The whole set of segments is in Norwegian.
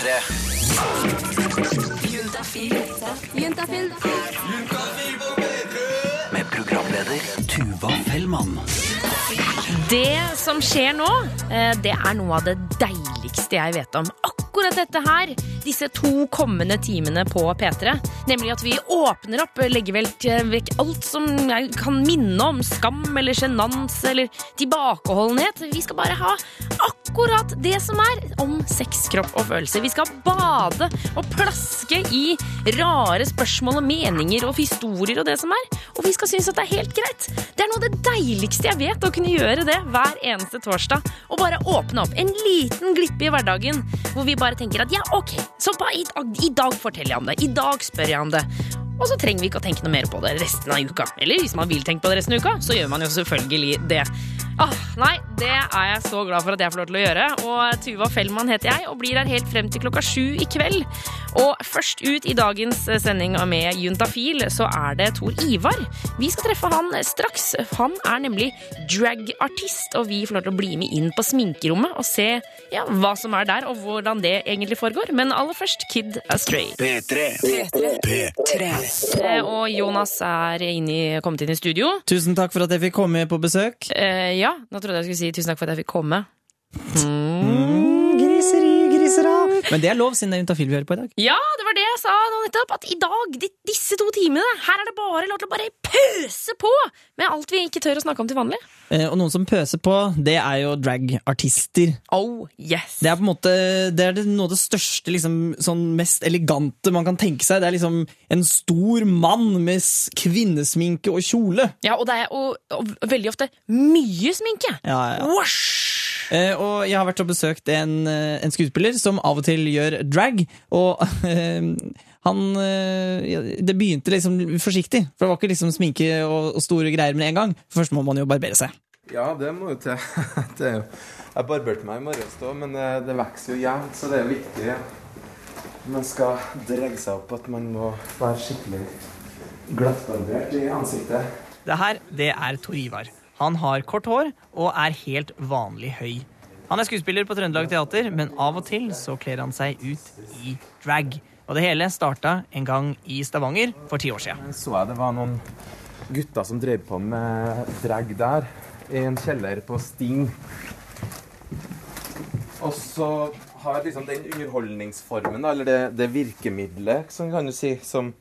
P3. Juntafil. Med programleder Tuva Fellmann. Det som skjer nå, eh, det er noe av det deiligste jeg vet om. Akkurat dette her, disse to kommende timene på P3. Nemlig at vi åpner opp, legger vel vekk alt som kan minne om skam eller sjenanse eller tilbakeholdenhet. Vi skal bare ha akkurat det som er om sex, kropp og følelser. Vi skal bade og plaske i rare spørsmål og meninger og historier og det som er. Og vi skal synes at det er helt greit. Det er noe av det deiligste jeg vet, å kunne gjøre det hver eneste torsdag. Og bare åpne opp en liten glippe i hverdagen hvor vi bare tenker at ja, ok, så i, dag- i dag forteller jeg om det. I dag spør jeg om det. Og så trenger vi ikke å tenke noe mer på det resten av uka. Eller hvis man vil tenke på det resten av uka, så gjør man jo selvfølgelig det. Ah, nei, det er jeg så glad for at jeg får lov til å gjøre. Og Tuva Fellmann heter jeg, og blir her helt frem til klokka sju i kveld. Og først ut i dagens sending med Juntafil, så er det Tor Ivar. Vi skal treffe han straks. Han er nemlig dragartist, og vi får lov til å bli med inn på sminkerommet og se ja, hva som er der, og hvordan det egentlig foregår. Men aller først Kid Astray. P3. P3. Eh, Og Jonas er inne i, kommet inn i studio. Tusen takk for at jeg fikk komme på besøk. Eh, ja, nå trodde jeg skulle si tusen takk for at jeg fikk komme. Mm, griseri, grisera. Men det er lov, siden det er Juntafil vi hører på i dag. Ja, det var det jeg sa nå nettopp. At i dag, disse to timene, her er det bare lov til å bare pøse på med alt vi ikke tør å snakke om til vanlig. Eh, Og noen som pøser på, det er jo dragartister. Oh, yes. Det er på en måte Det er noe av det største, liksom, sånn mest elegante man kan tenke seg. Det er liksom en stor mann med kvinnesminke og kjole. Ja, og det er og, og veldig ofte mye sminke. Ja, ja. Wash! Eh, og jeg har vært og besøkt en, eh, en skuespiller som av og til gjør drag. Og eh, han eh, Det begynte liksom forsiktig, for det var ikke liksom sminke og, og store greier med en gang. Først må man jo barbere seg. Ja, det må jo til. Det er jo, jeg barberte meg i morges da, men det, det vokser jo jevnt, så det er viktig. viktig. Man skal dregge seg opp at man må være skikkelig glattbarbert i ansiktet. Det her, det er Tor Ivar. Han har kort hår og er helt vanlig høy. Han er skuespiller på Trøndelag Teater, men av og til så kler han seg ut i drag. Og det hele starta en gang i Stavanger for ti år siden. Så jeg det var noen gutter som drev på med drag der, i en kjeller på Sting. Og så har liksom den underholdningsformen, eller det, det virkemidlet, som kan du si, som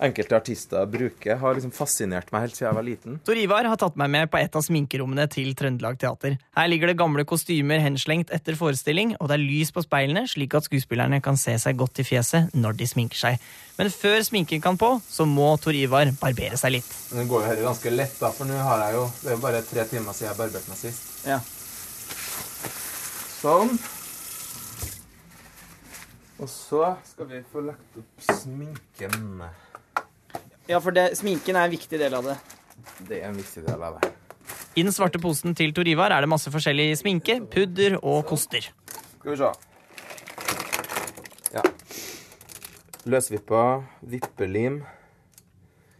enkelte artister bruker, har liksom fascinert meg helt siden jeg var liten. Tor Ivar har tatt meg med på et av sminkerommene til Trøndelag Teater. Her ligger det gamle kostymer henslengt etter forestilling, og det er lys på speilene, slik at skuespillerne kan se seg godt i fjeset når de sminker seg. Men før sminken kan på, så må Tor Ivar barbere seg litt. Det går jo her ganske lett, da, for nå har jeg jo Det er jo bare tre timer siden jeg barberte meg sist. Ja. Sånn. Og så skal vi få lagt opp sminken. Ja, for det, sminken er en viktig del av det. Det er en viktig del av det. I den svarte posen til Tor Ivar er det masse forskjellig sminke, pudder og koster. Skal vi se. Ja. Løsvippa, vippelim.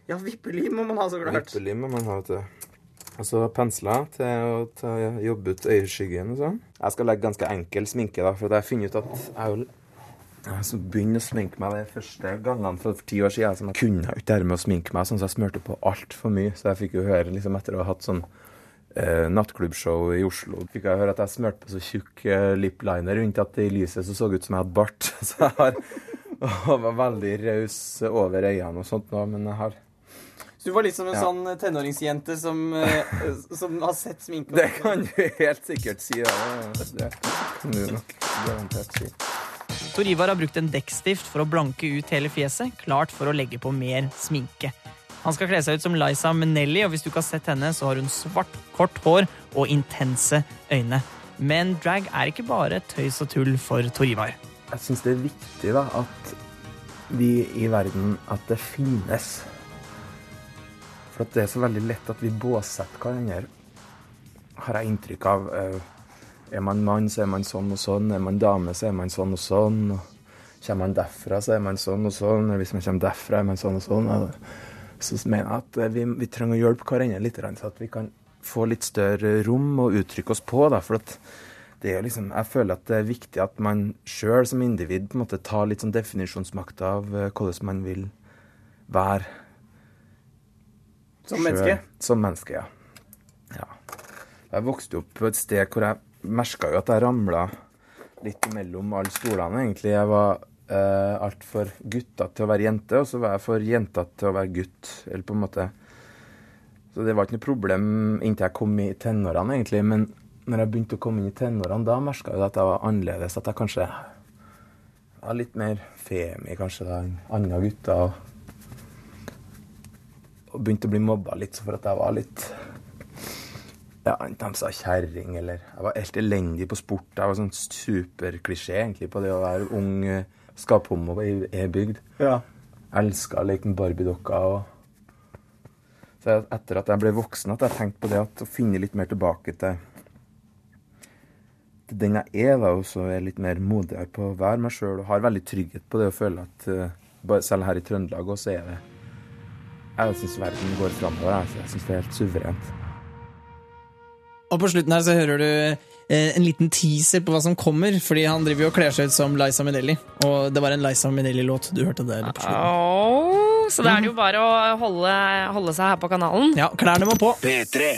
Ja, vippelim må man ha, så klart. Vippelim må man ha, vet du. Og så pensler til å ta, jobbe ut øyeskyggen og sånn. Jeg skal legge ganske enkel sminke, da, for jeg har funnet ut at jeg er jo jeg som begynte å sminke meg de første gangene for ti år siden. Så jeg kunne ikke det med å sminke meg sånn, så jeg smurte på altfor mye. Så jeg fikk jo høre, liksom etter å ha hatt sånn eh, nattklubbshow i Oslo, fikk jeg høre at jeg smurte på så tjukk eh, lip liner rundt at det i lyset så så ut som jeg hadde bart. Så jeg har og var veldig raus over øynene og sånt nå, men jeg har Så du var litt som en Ja. sånn tenåringsjente som, som har sett sminke? Det kan du helt sikkert si. Ja. Det kan du nok garantert si. Tor Ivar har brukt en dekkstift for å blanke ut hele fjeset, klart for å legge på mer sminke. Han skal kle seg ut som Liza Minnelli, og hvis du ikke har sett henne, så har hun svart, kort hår og intense øyne. Men drag er ikke bare tøys og tull for Tor Ivar. Jeg syns det er viktig da, at vi i verden At det finnes. For det er så veldig lett at vi båsetter hverandre, har jeg inntrykk av. Eh, Er man mann, så er man sånn og sånn. Er man dame, så er man sånn og sånn. Og kommer man derfra, så er man sånn og sånn. Hvis man kommer derfra, er man sånn og sånn. Så mener jeg at eh, vi, vi trenger å hjelpe hverandre litt, så at vi kan få litt større rom å uttrykke oss på. Da, for at det er liksom, Jeg føler at det er viktig at man sjøl som individ på en måte tar litt sånn definisjonsmakt av eh, hvordan man vil være. Som selv. menneske? Som menneske, ja. ja. Jeg vokste opp på et sted hvor jeg merka jo at jeg ramla litt mellom alle stolene, egentlig. Jeg var eh, altfor gutta til å være jente, og så var jeg for jenta til å være gutt. Eller på en måte Så det var ikke noe problem inntil jeg kom i tenårene, egentlig. Men når jeg begynte å komme inn i tenårene, da merka jeg at jeg var annerledes. At jeg kanskje var litt mer femi, kanskje, da, enn andre gutter. Og, og begynte å bli mobba litt for at jeg var litt ja, De sa kjerring, eller Jeg var helt elendig på sport. Jeg var sånn superklisjé egentlig på det å være ung eh, skaphomo i e-bygd. Ja. Elska å leke med Barbie-dokker. og Så etter at jeg ble voksen, at jeg tenkte på det at å finne litt mer tilbake til til den jeg er, da, og så er jeg litt mer modigere på å være meg sjøl og har veldig trygghet på det å føle at eh, selv her i Trøndelag også er det Jeg syns verden går framover. Jeg syns det er helt suverent. Og på slutten her så hører du eh, en liten teaser på hva som kommer, fordi han driver jo og kler seg ut som Liza Minnelli. Og det var en Liza Minnelli-låt du hørte der på slutten. Åh, så da er det jo bare å holde, holde seg her på kanalen. Ja, klærne må på. P3.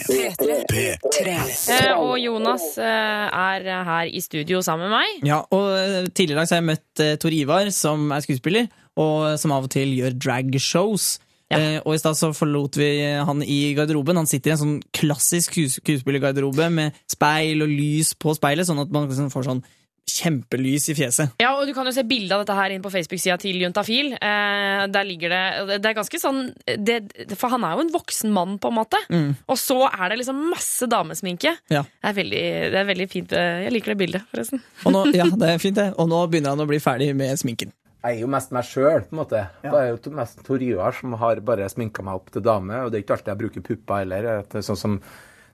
P3. Eh, og Jonas eh, er her i studio sammen med meg. Ja, og eh, Tidligere i dag så har jeg møtt eh, Tor Ivar, som er skuespiller, og som av og til gjør dragshows. Ja. Eh, og i stad så forlot vi han i garderoben. Han sitter i en sånn klassisk skues- skuespillergarderobe med speil og lys på speilet, sånn at man liksom får sånn kjempelys i fjeset. Ja, og Du kan jo se bilde av dette her inn på Facebook-sida til Juntafil. Eh, der ligger det Det er ganske sånn det, For han er jo en voksen mann, på en måte. Og så er det liksom masse damesminke. Ja. Det er veldig, det er veldig fint. eh, Jeg liker det bildet, forresten. Nå, ja, det er fint det. Og nå begynner han å bli ferdig med sminken. Jeg er jo mest meg sjøl, på en måte. Det er jo mest Tor Ivar som har bare sminka meg opp til dame, og det er ikke alltid jeg bruker pupper heller. Er Sånn som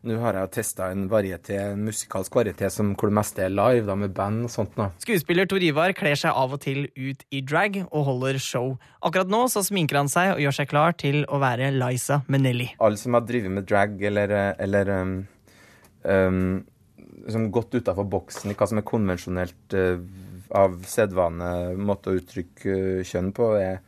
Nå har jeg testa en varieté, en musikalsk varieté som hvor det meste er live, da, med band og sånt. Da. Skuespiller Tor Ivar kler seg av og til ut i drag og holder show. Akkurat nå så sminker han seg og gjør seg klar til å være Liza Menelli. Alle som har drevet med drag eller, eller um, um, som gått utafor boksen i hva som er konvensjonelt uh, av sedvane, måte å uttrykke uh, kjønn på, er,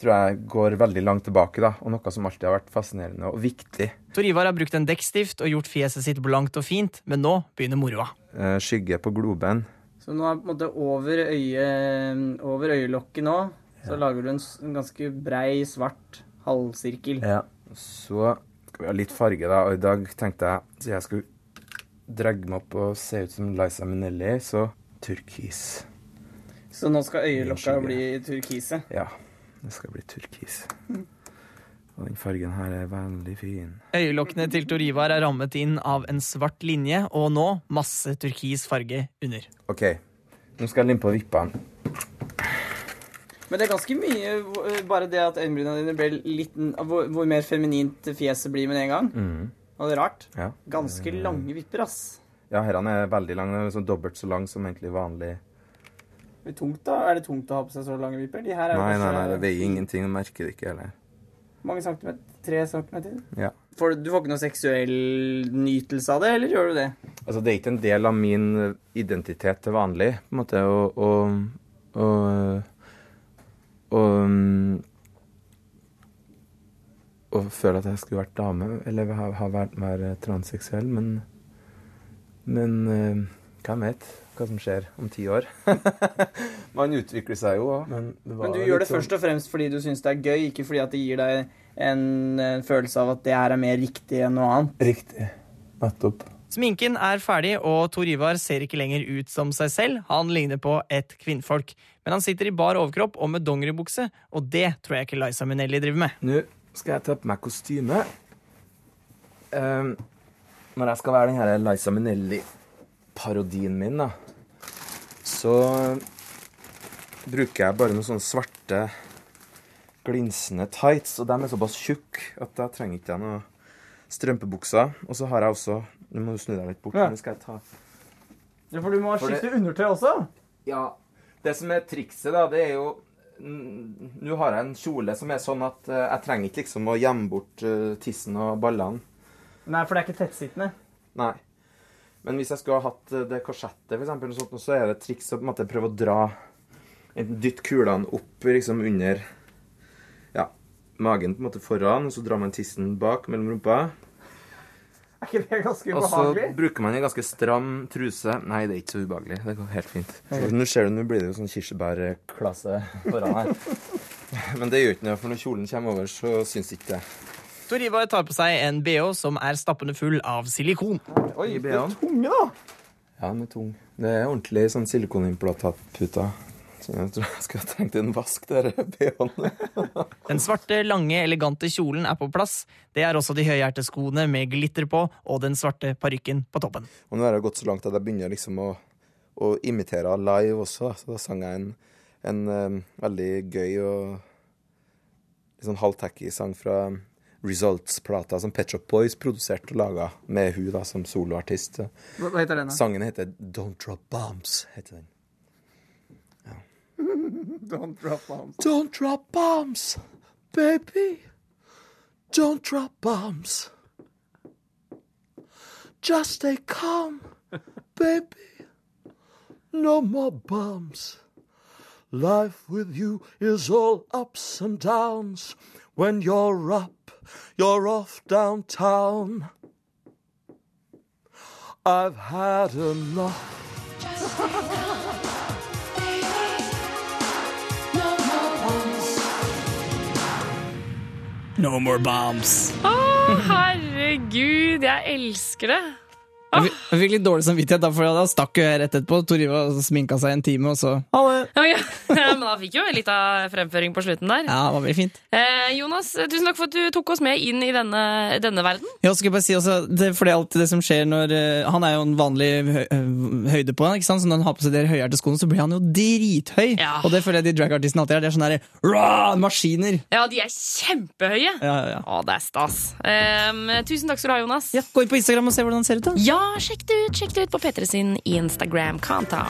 tror jeg går veldig langt tilbake, da, og noe som alltid har vært fascinerende og viktig. Tor Ivar har brukt en dekkstift og gjort fjeset sitt blankt og fint, men nå begynner moroa. Uh, skygge på globen. Så nå er på en måte over, øye, over øyelokket nå, så lager du en, en ganske brei, svart halvsirkel. Ja. Så skal vi ha litt farge, da. Og i dag tenkte jeg, så jeg skulle dregge meg opp og se ut som Liza Minnelli, så turkis. Så nå skal øyelokka bli turkise. Ja, det skal bli turkis. Og den fargen her er veldig fin. Øyelokkene til Tor Ivar er rammet inn av en svart linje, og nå masse turkis farge under. OK, nå skal jeg limpe på vippene. Men det er ganske mye eh, bare det at øyenbrynene dine ble litt hvor, hvor mer feminint fjeset blir med en gang. Og det er rart. Ja. Ganske lange vipper, ass. Ja, herrene er veldig lange. Sånn dobbelt så lang som egentlig vanlig. Det er, tungt, da. er det tungt å ha på seg så lange viper? De her er Nei, nei, nei, det veier ingenting. Du merker det ikke heller. Mange centimeter? Tre centimeter? Ja. For, du- får ikke noe seksuell nytelse av det, eller gjør du det? Altså, det er ikke en del av min identitet til vanlig, på en måte, å og føle at jeg skulle vært dame, eller ha, ha vært mer transseksuell, men Men eh, hvem vet hva som skjer om ti år? Man utvikler seg jo òg, men Men du gjør det sånn- først og fremst fordi du syns det er gøy, ikke fordi at det gir deg en, følelse av at det her er mer riktig enn noe annet. Riktig. Nettopp. Sminken er ferdig, og Tor Ivar ser ikke lenger ut som seg selv. Han ligner på et kvinnfolk. Men han sitter i bar overkropp og med dongeribukse, og det tror jeg ikke Liza Minnelli driver med. Nå skal jeg ta på meg kostyme. Ehm, når jeg skal være den her Liza Minnelli-parodien min, da, så bruker jeg bare noen sånne svarte, glinsende tights, og de er såpass tjukke at da trenger ikke jeg noe strømpebukser. Og så har jeg også Nå må du snu deg litt bort. Ja. Men skal jeg ta Ja, For du må skifte det- undertøy også? Ja, det som er trikset, da, det er jo Nå har jeg en kjole som er sånn at eh, jeg trenger ikke liksom å gjemme bort eh, tissen og ballene. Nei, for det er ikke tettsittende. Nei. Men hvis jeg skulle ha hatt eh, det korsettet, for eksempel, sånt, så er det et triks å på en måte prøve å dra Enten dytte kulene opp liksom under ja, magen på en måte foran, og så drar man tissen bak mellom rumpa. Er ikke det ganske ubehagelig? Og så bruker man en ganske stram truse. Nei, det er ikke så ubehagelig. Det går helt fint. Så, nå ser du, nå blir det jo sånn kirsebærklasse foran her. Men det gjør ikke noe, for når kjolen kommer over, så syns ikke det. Tor Ivar tar på seg en bh som er stappende full av silikon. Oi, det er tunge, da. Ja, den er tung. Det er ordentlig sånn silikonimplantatputa. Så jeg tror jeg skulle tenkt en vask, der BH-en. Den svarte, lange, elegante kjolen er på plass. Det er også de høyhælte skoene med glitter på, og den svarte parykken på toppen. Og nå har jeg gått så langt at jeg begynner liksom å, å imitere live også. Så da sang jeg en, en um, veldig gøy og litt sånn halvtacky sang fra Results-plata som Pet Shop Boys produserte og laga med hun da som soloartist. Hva, hva heter den, da? Sangen heter Don't Drop Bombs. heter den. Don't drop bombs. Don't drop bombs, baby. Don't drop bombs. Just stay calm, baby. No more bombs. Life with you is all ups and downs. When you're up, you're off downtown. I've had enough. No more bombs. Å, herregud, jeg elsker det. Jeg fikk- jeg fikk litt dårlig samvittighet, da, for da stakk jo jeg rett etterpå. Tor Ivar sminka seg en time, og så Ha det! Ja, ja. Men da fikk jo litt av fremføring på slutten der. Ja, det var veldig fint. Eh, Jonas, tusen takk for at du tok oss med inn i denne, denne verden. Ja, skal jeg bare si også, det, for det er alltid det som skjer når eh, Han er jo en vanlig hø høyde på han, ikke sant? Så når han har på seg de høyhælte skoene, så blir han jo drithøy. Ja. Og det føler jeg de dragartistene alltid er. De er sånne der, rah, maskiner. Ja, de er kjempehøye. Ja, ja, ja. Å, det er stas. Eh, tusen takk skal du ha, Jonas. ja, Gå inn på Instagram og se hvordan han ser ut. da. Ja, sjekk det ut sjekk det ut på P3 sin Instagram-konto.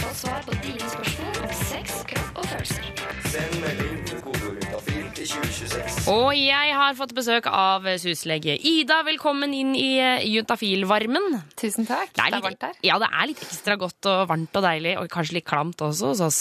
Få svar på dine spørsmål om sex, kropp og følelser. Og jeg har fått besøk av syslege Ida. Velkommen inn i juntafilvarmen. Tusen takk. Det er, litt- varmt her. Ja, det er litt ekstra godt og varmt og deilig, og kanskje litt klamt også hos oss.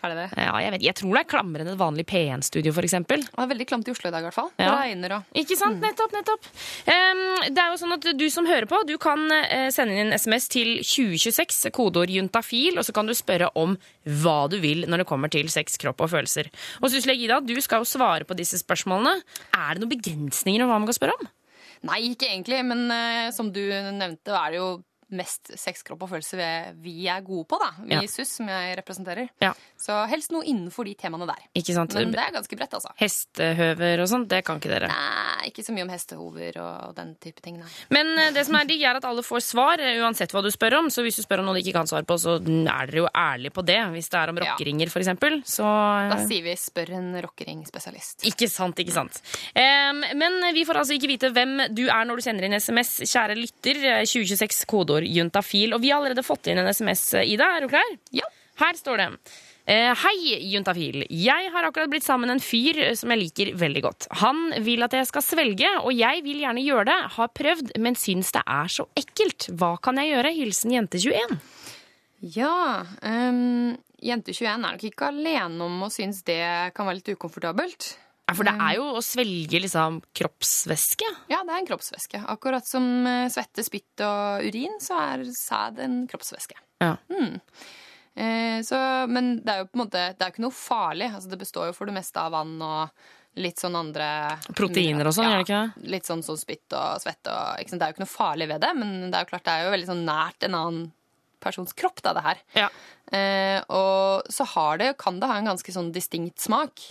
Er det det? Ja, jeg, vet, jeg tror det er klammere enn et vanlig P1-studio, for eksempel. Det er veldig klamt i Oslo i dag, i hvert fall. Ja. Regner og Ikke sant? Nettopp, nettopp. Um, det er jo sånn at Du som hører på, du kan eh, sende inn en SMS til 2026, kodeord juntafil, og så kan du spørre om hva du vil når det kommer til sex, kropp og følelser. Og Susle Gida, du skal jo svare på disse spørsmålene. Er det noen begrensninger om hva man kan spørre om? Nei, ikke egentlig, men uh, som du nevnte, er det jo mest sex, kropp og følelse vi, er gode på, da. Vi Ja. SUS, som jeg representerer. Ja. Så helst noe innenfor de temaene der. Men det er ganske bredt, altså. Hestehøver og sånt, det kan ikke dere. Nei, ikke så mye om hestehover og den type ting, nei. Men eh, det som er digg, er at alle får svar, eh, uansett hva du spør om. Så hvis du spør om noe de ikke kan svare på, så er dere jo ærlige på det. Hvis det er om rockeringer, for eksempel. Så Da sier vi 'spør en rockering-spesialist'. Ikke sant, ikke sant. Um, men vi får altså ikke vite hvem du er når du sender inn SMS. Kjære lytter, eh, 2026 kodeord juntafil. Og vi har allerede fått inn en SMS, Ida. Er du klar? Ja. Her står det. Eh, Hei, juntafil. Jeg har akkurat blitt sammen med en fyr eh, som jeg liker veldig godt. Han vil at jeg skal svelge, og jeg vil gjerne gjøre det. Har prøvd, men syns det er så ekkelt. Hva kan jeg gjøre? Hilsen jente21. Ja, um, Jente 21 er nok ikke alene om å synes det kan være litt ukomfortabelt. Ja, for det er jo å svelge liksom kroppsvæske. Ja, det er en kroppsvæske. Akkurat som eh, svette, spytt og urin, så er sæd en kroppsvæske. Ja. Eh, så, men det er jo på en måte Det er jo ikke noe farlig. Altså, det består jo for det meste av vann og litt sånn andre Proteiner og sånn, gjør det ikke det? Litt sånn som spytt og svette og? Det er jo ikke noe farlig ved det, men det er jo klart det er jo veldig sånn nært en annen persons kropp, da, det her. Ja. Eh, og så har det, kan det ha en ganske sånn distinkt smak.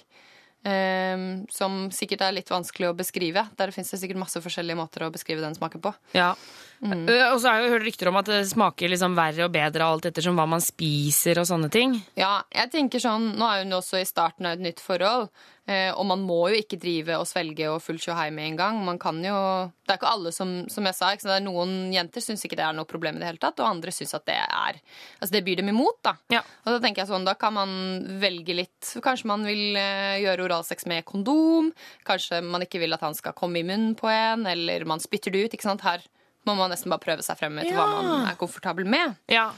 Eh, som sikkert er litt vanskelig å beskrive. Der finnes det sikkert masse forskjellige måter å beskrive den smaken på. Ja. Eh, Og så har jeg hørt rykter om at det smaker liksom verre og bedre alt ettersom hva man spiser og sånne ting. Ja, jeg tenker sånn, Nå er hun også i starten av et nytt forhold, eh, og man må jo ikke drive og svelge og full tjohei med en gang. Man kan jo, Det er ikke alle som som jeg sa, det er noen jenter syns ikke det er noe problem i det hele tatt, og andre syns at det er Altså det byr dem imot, da. Ja. Og da tenker jeg sånn, da kan man velge litt. Kanskje man vil eh, gjøre oralsex med kondom. Kanskje man ikke vil at han skal komme i munnen på en, eller man spytter det ut. ikke sant? Her må man nesten bare prøve seg frem etter Ja. hva man er komfortabel med. Ja.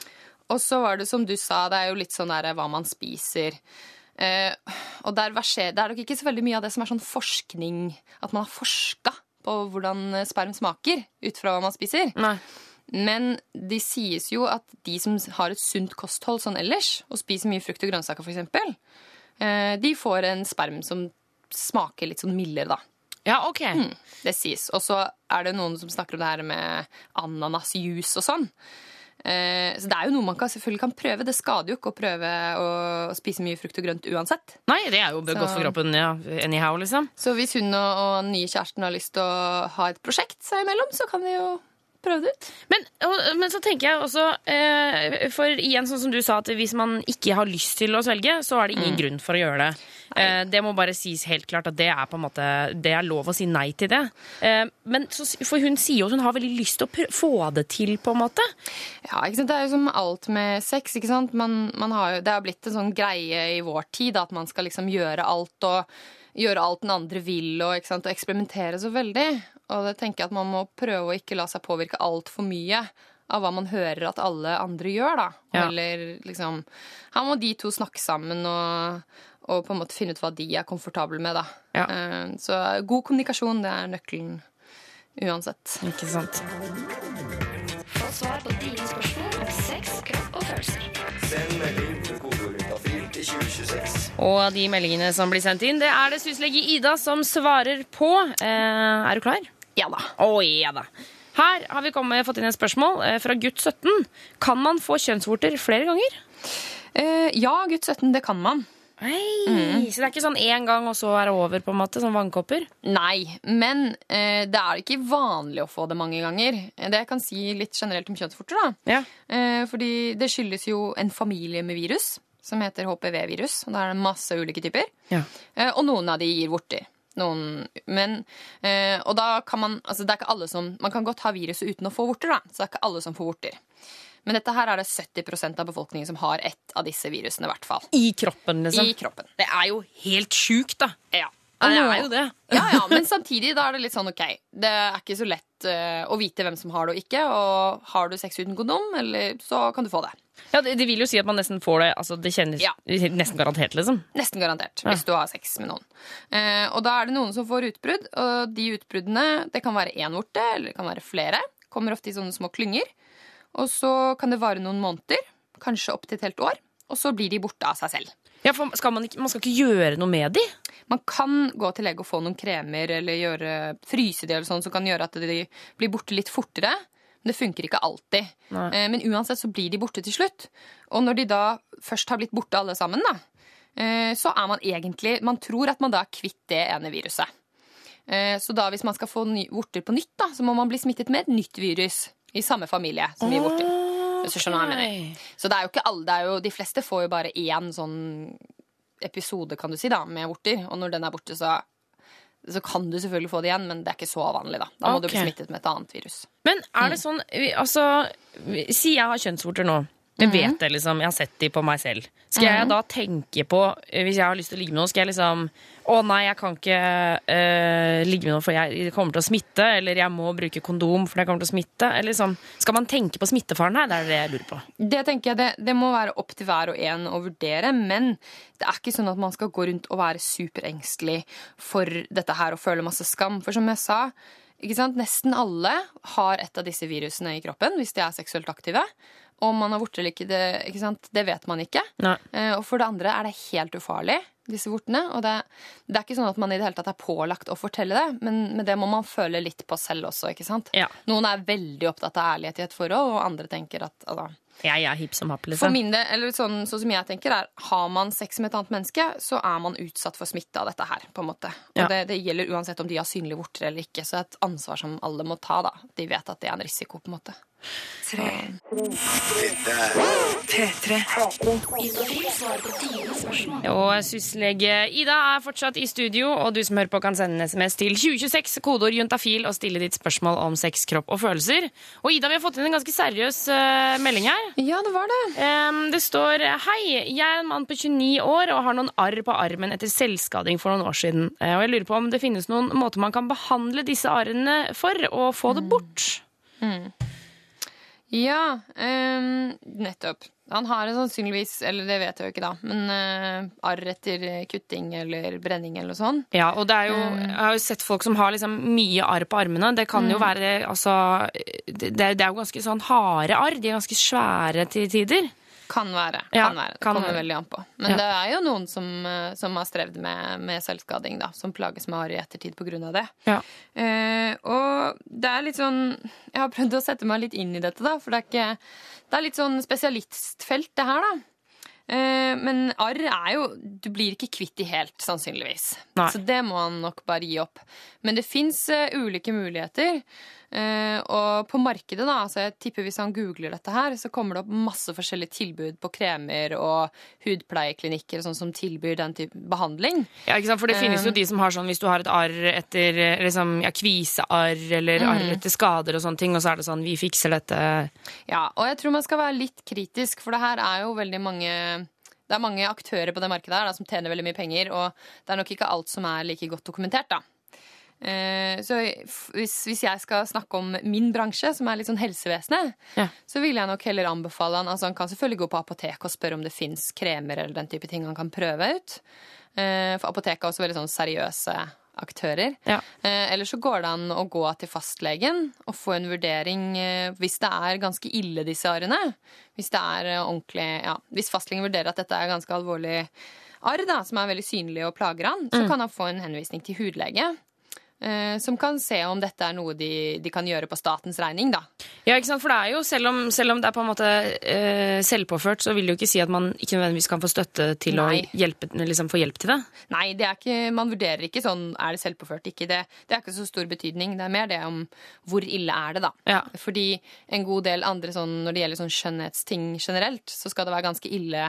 Og så var det som du sa, det er jo litt sånn der hva man spiser. Eh, og der verser, det er nok ikke så veldig mye av det som er sånn forskning At man har forska på hvordan sperm smaker ut fra hva man spiser. Nei. Men det sies jo at de som har et sunt kosthold sånn ellers, og spiser mye frukt og grønnsaker f.eks., eh, de får en sperm som smaker litt sånn mildere, da. Ja, ok. Mm, det sies. Og så er det noen som snakker om det her med ananasjuice og sånn. Eh, så det er jo noe man kan, selvfølgelig kan prøve. Det skader jo ikke å prøve å spise mye frukt og grønt uansett. Nei, det er jo godt for kroppen. Ja. Anyhow, liksom. Så hvis hun og, og den nye kjæresten har lyst til å ha et prosjekt seg imellom, så kan de jo prøve det ut. Men, og, men så tenker jeg også eh, For igjen, sånn som du sa, at hvis man ikke har lyst til å svelge, så er det ingen grunn for å gjøre det. Eh, det må bare sies helt klart at det er på en måte Det er lov å si nei til det. Eh, men så, For hun sier jo at hun har veldig lyst til å få det til, på en måte. Ja, ikke sant? Det er jo som alt med sex. ikke sant? Man, man har jo, det har blitt en sånn greie i vår tid at man skal liksom gjøre alt og gjøre alt den andre vil og, og eksperimentere så veldig. Og det tenker jeg at man må prøve å ikke la seg påvirke altfor mye av hva man hører at alle andre gjør. da. Ja. Eller liksom Her må de to snakke sammen og, og på en måte finne ut hva de er komfortable med. da. Ja. Eh, Så god kommunikasjon, det er nøkkelen uansett. Ikke sant? Få svar på dine spørsmål om sex, kropp og følelser. Og de meldingene som blir sendt inn, det er det syslege Ida som svarer på. Eh, er du klar? Ja da. Å ja da. Her har vi kommet, fått inn et spørsmål eh, fra gutt 17. Kan man få kjønnsvorter flere ganger? Eh, ja, gutt 17, det kan man. Nei, Så det er ikke sånn én gang, og så er det over, på en måte? Sånn vannkopper? Nei, men eh, det er ikke vanlig å få det mange ganger. Det jeg kan si litt generelt om kjønnsvorter. da. Ja. Eh, fordi det skyldes jo en familie med virus som heter HPV-virus. og Da er det masse ulike typer. Ja. Eh, og noen av de gir vorter. Noen, men, eh, og da kan man altså det er ikke alle som, Man kan godt ha viruset uten å få vorter, da. Så det er ikke alle som får vorter. Men dette her er det 70% av befolkningen som har ett av disse virusene. i hvert fall. I kroppen, liksom? I kroppen. Det er jo helt sjukt, da. Ja. Ja, det er jo det. ja, ja, men samtidig da er det litt sånn ok. Det er ikke så lett uh, å vite hvem som har det og ikke. Og har du sex uten kondom, eller, så kan du få det. Ja, det, de vil jo si at man nesten får det altså Det kjennes Ja. nesten garantert, liksom. Nesten garantert. Hvis du har sex med noen. Eh, og da er det noen som får utbrudd, og de utbruddene det kan være én vorte, eller det kan være flere. Kommer ofte i sånne små klynger. Og så kan det vare noen måneder, kanskje opptil et helt år. Og så blir de borte av seg selv. Ja, for skal man, ikke, man skal ikke gjøre noe med de? Man kan gå til lege og få noen kremer eller gjøre, fryse de eller sånn, som kan gjøre at de blir borte litt fortere. Men det funker ikke alltid. Nei. Eh, Men uansett så blir de borte til slutt. Og når de da først har blitt borte alle sammen, da, eh, så er man egentlig Man tror at man da er kvitt det ene viruset. Eh, Så da hvis man skal få vorter på nytt, da, så må man bli smittet med et nytt virus i samme familie som gir vorter. Hvis du skjønner hva jeg mener. Så det er jo ikke alle, det jo, de fleste får jo bare én sånn episode, kan du si, da, med vorter. Og når den er borte, så, så kan du selvfølgelig få det igjen, men det er ikke så vanlig, da. Da må du bli smittet med et annet virus. Men er det sånn Altså, si jeg har kjønnsvorter nå. Jeg vet det, liksom. Jeg har sett de på meg selv. Skal jeg da tenke på, eh, hvis jeg har lyst til å ligge med noen, skal jeg liksom Å nei, jeg kan ikke uh, ligge med noen for jeg kommer til å smitte. Eller jeg må bruke kondom for det kommer til å smitte. Eller liksom, Skal man tenke på smittefaren her? Det er det jeg lurer på. Det tenker jeg, det, det må være opp til hver og en å vurdere, men det er ikke sånn at man skal gå rundt og være superengstelig for dette her og føle masse skam. For som jeg sa, nesten alle har et av disse virusene i kroppen hvis de er seksuelt aktive. Om man har vorter eller ikke, det, ikke sant? det vet man ikke. Eh, Og for det andre er det helt ufarlig, disse vortene. Og det, det er ikke sånn at man i det hele tatt er pålagt å fortelle det, men, men det må man føle litt på selv også, ikke sant? Ja. Noen er veldig opptatt av ærlighet i et forhold, og andre tenker at altså, Jeg er hipp som happ, for liksom. min del, eller sånn, sånn som jeg tenker er, Har man sex med et annet menneske, så er man utsatt for smitte av dette her. på en måte. Og Ja. det, det gjelder uansett om de har synlige vorter eller ikke. Så det er et ansvar som alle må ta. da. De vet at det er en risiko. på en måte. Og syslege Ida er fortsatt i studio, og du som hører på kan sende en SMS til 2026, kodeord juntafil, og stille ditt spørsmål om sex, kropp og følelser. Og Ida, vi har fått inn en ganske seriøs uh, melding her. Ja, det var det. Um, det står Hei, jeg er en mann på 29 år og har noen arr på armen etter selvskading for noen år siden. Uh, Og jeg lurer på om det finnes noen måter man kan behandle disse arrene for og få det bort. Ja, um, nettopp. Han har det sannsynligvis, eller det vet jeg jo ikke da, men uh, arr etter kutting eller brenning eller noe sånt. Ja, og det er jo, jeg har jo sett folk som har liksom mye arr på armene. Det kan jo være altså det, det er jo ganske sånn harde arr. De er ganske svære til tider. Kan være. Ja, kan være. Det kan kommer være. veldig an på. Men Ja. det er jo noen som, eh, som har strevd med, med selvskading, da. Som plages med harry i ettertid på grunn av det. Ja. Eh, og det er litt sånn Jeg har prøvd å sette meg litt inn i dette, da. For det er ikke Det er litt sånn spesialistfelt, det her, da. Eh, men arr er jo Du blir ikke kvitt de helt, sannsynligvis. Nei. Så det må han nok bare gi opp. Men det fins ulike muligheter. Eh, og på markedet, da, så jeg tipper hvis han googler dette her, så kommer det opp masse forskjellige tilbud på kremer og hudpleieklinikker og sånn som tilbyr den type behandling. Ja, ikke sant? For det finnes jo Um, de som har sånn hvis du har et arr etter eh, liksom, ja, kvisearr eller arr Mm. etter skader og sånne ting, og så er det sånn vi fikser dette. Ja, og jeg tror man skal være litt kritisk, for det her er jo veldig mange det er mange aktører på det markedet her da, som tjener veldig mye penger, og det er nok ikke alt som er like godt dokumentert. da. Eh, Så hvis, hvis jeg skal snakke om min bransje, som er litt sånn helsevesenet, Ja. så vil jeg nok heller anbefale han Altså Han kan selvfølgelig gå på apotek og spørre om det fins kremer eller den type ting han kan prøve ut. Eh, For apoteket er også veldig sånn seriøse aktører. Ja. Eh, Eller så går det an å gå til fastlegen og få en vurdering hvis det er ganske ille, disse arrene. Hvis det er ordentlig ja, Hvis fastlegen vurderer at dette er ganske alvorlig arr, da, som er veldig synlig og plager han, så kan han få en henvisning til hudlege. Eh, Som kan se om dette er noe de, de kan gjøre på statens regning, da. Ja, ikke sant? For det er jo, selv om, selv om det er på en måte eh, selvpåført, så vil det jo ikke si at man ikke nødvendigvis kan få støtte til Nei. å hjelpe, liksom, få hjelp til det. Nei, det er ikke, man vurderer ikke sånn er det selvpåført. Ikke det. det er ikke så stor betydning. Det er mer det om hvor ille er det, da. Ja. Fordi en god del andre sånn, når det gjelder sånn skjønnhetsting generelt, så skal det være ganske ille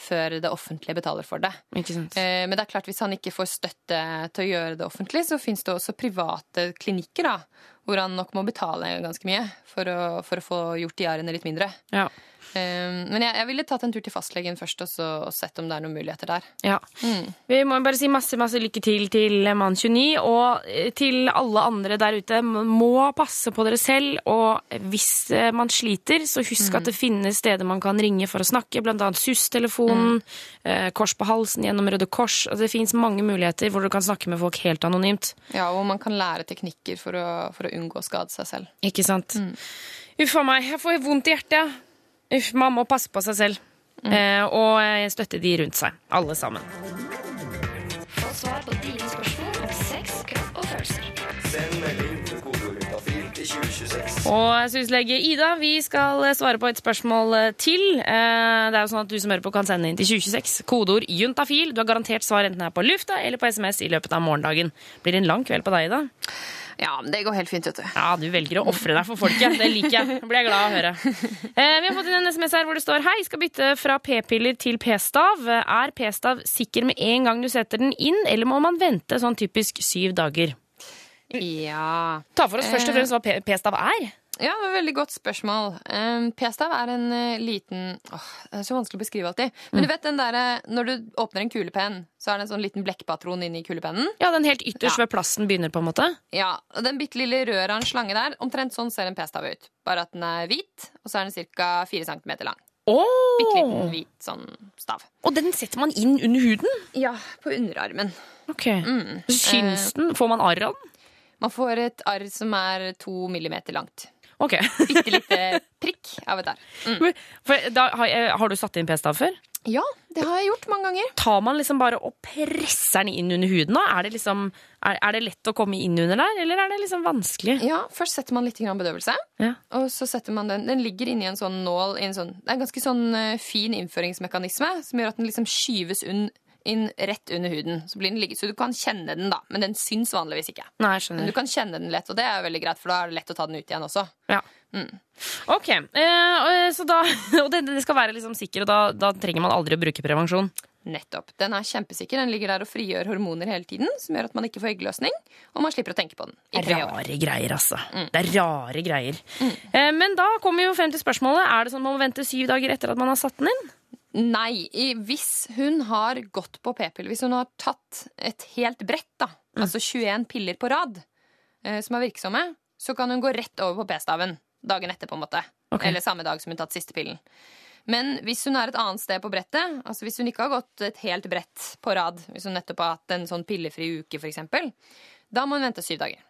før det offentlige betaler for det. Ikke sant? Eh, Men det er klart, hvis han ikke får støtte til å gjøre det offentlig, så fins det også private klinikker da, hvor han nok må betale ganske mye for å, for å få gjort de arrene litt mindre. Ja. Eh, Men jeg, jeg ville tatt en tur til fastlegen først og, så, og sett om det er noen muligheter der. Ja. Vi må bare si masse masse lykke til til mann 29, og eh, til alle andre der ute. Må passe på dere selv, og hvis eh, man sliter, så husk at det finnes steder man kan ringe for å snakke, annet SUS-telefonen, mm. Kors på halsen gjennom Røde Kors. Altså, det fins mange muligheter hvor du kan snakke med folk helt anonymt. Ja, Og man kan lære teknikker for å, for å unngå å skade seg selv. Ikke sant? Uff a meg, jeg får vondt i hjertet. Uff, man må passe på seg selv. Eh, og eh, støtte de rundt seg. Alle sammen. Få svar på dine spørsmål om sex, kropp og følelser. Og syslege Ida, vi skal eh, svare på et spørsmål eh, til. Eh, Det er jo sånn at Du som hører på kan sende inn til 2026. Kodeord juntafil. Du har garantert svar enten her på lufta eller på SMS i løpet av morgendagen. Blir det en lang kveld på deg, Ida? Ja, men det går helt fint, vet du. Ja, du velger å ofre deg for folket. Det liker jeg. Det blir jeg glad av å høre. Eh, vi har fått inn en SMS her hvor det står Hei, skal bytte fra p-piller til p-stav. Er p-stav sikker med en gang du setter den inn, eller må man vente sånn typisk syv dager? Ja. Ta for oss først og fremst hva p-stav er. Ja, det var et veldig godt spørsmål. Um, P-stav er en uh, liten åh, Det er så vanskelig å beskrive alltid. Men du vet den der, eh, når du åpner en kulepenn, så er det en sånn liten blekkpatron inni kulepennen. Ja, Den helt ytterst Ja. ved plassen begynner, på en måte. Ja, og Den bitte lille røret av en slange der, omtrent sånn ser en p-stav ut. Bare at den er hvit, og så er den ca. 4 cm lang. Bitte liten Oh. hvit sånn stav. Og den setter man inn under huden? Ja, på underarmen. Ok. Syns den? Får man arr av den? Man får et arr som er to millimeter langt. Ok. Bitte lite prikk av et arr. For da, har, har du satt inn p-stav før? Ja, det har jeg gjort mange ganger. Tar man liksom bare og presser den inn under huden? Er det, liksom, er, er det lett å komme inn under der, eller er det liksom vanskelig? Ja, Først setter man litt grann bedøvelse. Ja. Og så setter man den Den ligger inni en sånn nål i en sånn, Det er en ganske sånn eh, fin innføringsmekanisme som gjør at den liksom skyves unn, inn rett under huden. Så blir den ligget, så du kan kjenne den, da. Men den syns vanligvis ikke. Nei, jeg skjønner. Men du kan kjenne den lett, og det er veldig greit, for da er det lett å ta den ut igjen også. Ja. Ok, eh, og- så da, og det, det skal være liksom sikker, og da, da trenger man aldri å bruke prevensjon. Nettopp. Den er kjempesikker. Den ligger der og frigjør hormoner hele tiden, som gjør at man ikke får eggløsning, og man slipper å tenke på den. I tre år. Rare greier, altså. Det er rare greier. Eh, men da kommer vi jo frem til spørsmålet. Er det sånn at man må vente syv dager etter at man har satt den inn? Nei, hvis hun har gått på p-piller, hvis hun har tatt et helt brett, da, altså 21 piller på rad, eh, som er virksomme, så kan hun gå rett over på p-staven. dagen etter, på en måte. Okay. Eller samme dag som hun tatt siste pillen. Men hvis hun er et annet sted på brettet, altså hvis hun ikke har gått et helt brett på rad, hvis hun nettopp har hatt en sånn pillefri uke, f.eks., da må hun vente syv dager.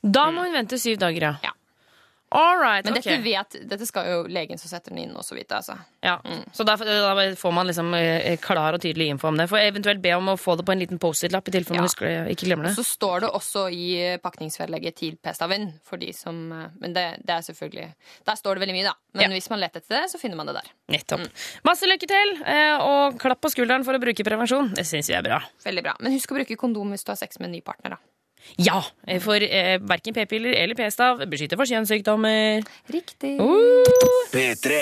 Da må hun vente syv dager, ja. Ja. Right, Men ok. dette, vet, dette skal jo legen som setter den inn, også vite. Altså. Ja. Så da, får man liksom eh, klar og tydelig info om det. For eventuelt be om å få det på en liten Post-It-lapp i tilfelle Ja. man husker ikke glemmer det. Så står det også i pakningsvedlegget til p-staven, for de som eh, Men det, det er selvfølgelig Der står det veldig mye, da. Men Ja. hvis man leter etter det, så finner man det der. Nettopp. Masse lykke til, eh, og klapp på skulderen for å bruke prevensjon. Det syns vi er bra. Veldig bra. Men husk å bruke kondom hvis du har sex med en ny partner, da. Ja, for eh, verken p-piller eller p-stav beskytter for kjønnssykdommer. Riktig. P3.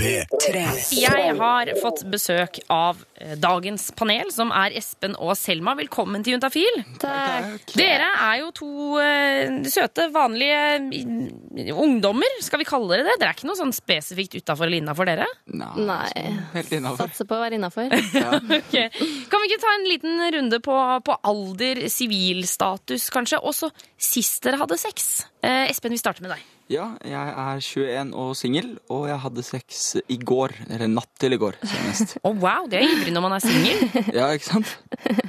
P3. Jeg har fått besøk av dagens panel, som er Espen og Selma. Velkommen til Juntafil. Takk. Dere er jo to uh, søte, vanlige eh, ungdommer, skal vi kalle dere det? Dere er ikke noe sånn spesifikt utafor eller innafor dere? Nei. Helt innafor. Satser på å være innafor. okay. Kan vi ikke ta en liten runde på, på alder, sivilstatus, kanskje? Og så sist dere hadde sex. Uh, Espen, vi starter med deg. Ja, jeg er 21 og singel, og jeg hadde sex i går. Eller natt til i går, senest. Å wow, det er ivrig når man er singel. Ja, ikke sant?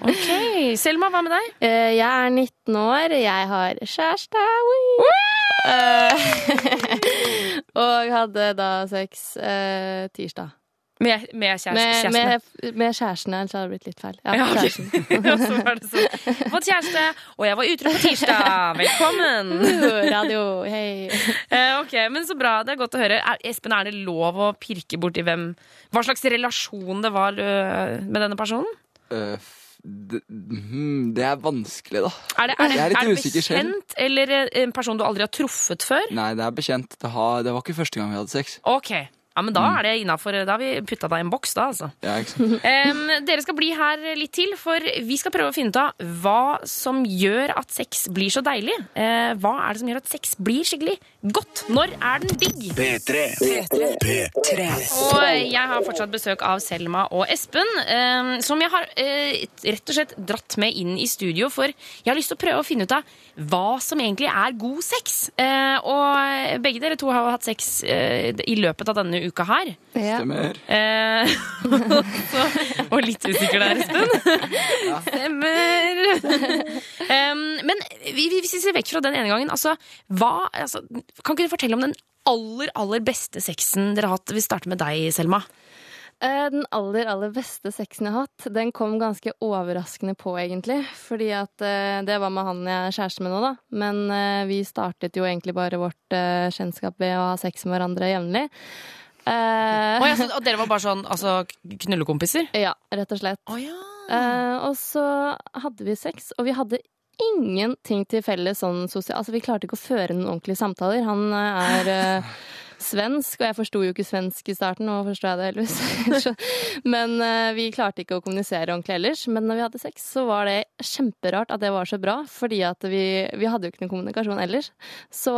Ok, Selma, hva med deg? Uh, Jeg er 19 år, jeg har kjæreste. Uh, og hadde da sex uh, tirsdag. Med, med kjæresten. Med, med, med kjæresten ja. så hadde det blitt litt feil. Ja, Ja, okay. kjæresten. Sånn. Fått kjæreste, og jeg var utro på tirsdag. Velkommen! Radio, hei. Eh, ok, men Så bra. Det er godt å høre. Er, Espen, er det lov å pirke borti hvem Hva slags relasjon det var øh, med denne personen? Uh, det, mhm, det er vanskelig, da. Er det, er det, Jeg er litt er det usikker selv. bekjent, eller eh, en person du aldri har truffet før? Nei, det er bekjent. Det, har, det var ikke første gang vi hadde sex. Ok, ja, men Da er det innafor. Da har vi putta deg i en boks, da. altså. Ja? Em, dere skal bli her litt til, for vi skal prøve å finne ut av hva som gjør at sex blir så deilig. Uh, hva er det som gjør at sex blir skikkelig godt? Når er den digg? P3. P3. Og jeg har fortsatt besøk av Selma og Espen, eh, som jeg har eh, rett og slett dratt med inn i studio, for jeg har lyst til å prøve å finne ut av hva som egentlig er god sex. Eh, og begge dere to har hatt sex eh, i løpet av denne uka her. Ja. Stemmer. Eh, så, og litt usikker der, Espen. Stemmer. Em, men vi- hvis vi ser vekk fra den ene gangen, altså, hva, altså, kan ikke du fortelle om den aller, aller beste sexen dere har hatt? Vi starter med deg, Selma. Eh, Den aller, aller beste sexen jeg har hatt, den kom ganske overraskende på, egentlig. Fordi at eh, det var med han jeg er kjæreste med nå, da. Men eh, vi startet jo egentlig bare vårt kjennskap ved å ha sex med hverandre jevnlig. Uh, oh, ja, så- og dere var bare sånn altså, knullekompiser? ja, rett og slett. Oh, ja. uh, og så hadde vi sex, og vi hadde ingenting til felles sånn sosialt Altså, vi klarte ikke å føre noen ordentlige samtaler. Han eh, er eh, svensk, og jeg forsto jo ikke svensk i starten, nå forstår jeg det heldigvis. Men eh, vi klarte ikke å kommunisere ordentlig ellers. Men når vi hadde sex, så var det kjemperart at det var så bra, fordi at vi, vi hadde jo ikke noen kommunikasjon ellers. Så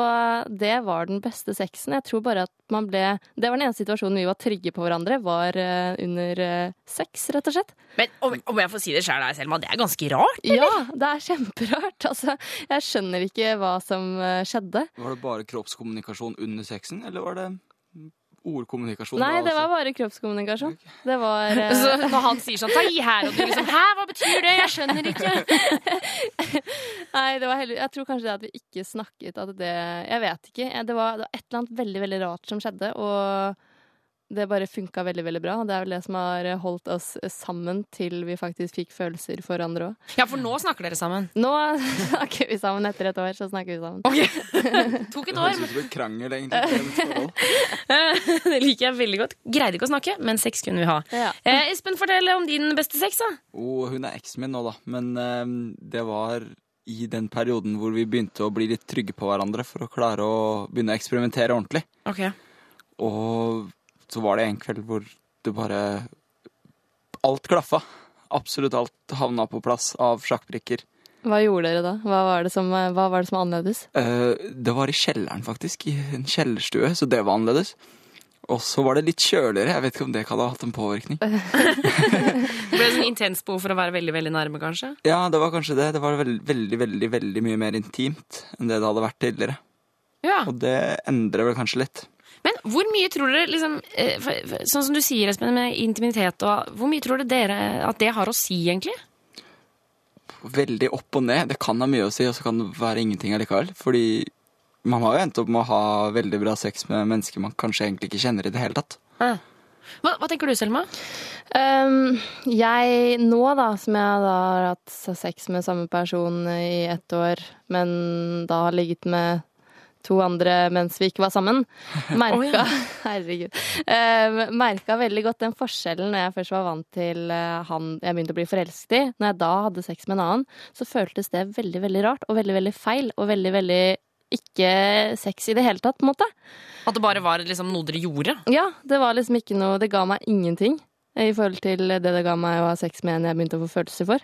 det var den beste sexen. Jeg tror bare at man ble Det var den eneste situasjonen vi var trygge på hverandre, var eh, under eh, sex, rett og slett. Men om, om jeg får si det sjøl, Selma, det er ganske rart. eller? Ja, det er kjemperart. Altså, jeg skjønner ikke hva som skjedde. Var det bare kroppskommunikasjon under sexen, eller var det ordkommunikasjon? Nei, det var bare kroppskommunikasjon. Det var uh... Så når han sier sånn 'ta i her', og du liksom 'hæ, hva betyr det', jeg skjønner ikke. Nei, det var heller Jeg tror kanskje det at vi ikke snakket at det Jeg vet ikke. Det var, det var et eller annet veldig, veldig rart som skjedde, og det bare funka veldig, veldig bra. Det er vel det som har holdt oss sammen til vi faktisk fikk følelser for hverandre òg. Ja, for nå snakker dere sammen. Nå snakker vi sammen etter et år, så snakker vi sammen. Tok et Det år, høres ut som en krangel, egentlig. Det liker jeg veldig godt. Greide ikke å snakke, men sex kunne vi ha. Ja. Eh, Espen, fortell om din beste sex, da. Oh, hun er eksen min nå, da. Men eh, det var i den perioden hvor vi begynte å bli litt trygge på hverandre for å klare å begynne å eksperimentere ordentlig. Ok. Og så var det en kveld hvor det bare Alt klaffa. Absolutt alt havna på plass av sjakkbrikker. Hva gjorde dere da? Hva var det som, hva var, det som var annerledes? Eh, det var i kjelleren, faktisk. I en kjellerstue, så det var annerledes. Og så var det litt kjøligere. Jeg vet ikke om det kan ha hatt en påvirkning. Det ble sånn intens behov for å være veldig veldig nærme, kanskje? Ja, det var kanskje det. Det var veldig, veldig, veldig, veldig mye mer intimt enn det det hadde vært tidligere. Ja. Og det endrer vel kanskje litt. Men hvor mye tror dere, liksom, eh, sånn som du sier, Espen, med intimitet og Hvor mye tror dere at det har å si, egentlig? Veldig opp og ned. Det kan ha mye å si, og så kan det være ingenting allikevel. Fordi man har jo endt opp med å ha veldig bra sex med mennesker man kanskje egentlig ikke kjenner i det hele tatt. Hva, hva tenker du, Selma? Um, jeg nå, da, som jeg da har hatt sex med samme person i ett år, men da har ligget med to andre mens vi ikke var sammen, merka Herregud. Uh, merka veldig godt den forskjellen når jeg først var vant til eh, han jeg begynte å bli forelsket i. Når jeg da hadde sex med en annen, så føltes det veldig, veldig rart og veldig, veldig feil og veldig, veldig ikke sex i det hele tatt, på en måte. At det bare var liksom noe dere gjorde? Ja, det var liksom ikke noe Det ga meg ingenting i forhold til det det ga meg å ha sex med en jeg begynte å få følelser for.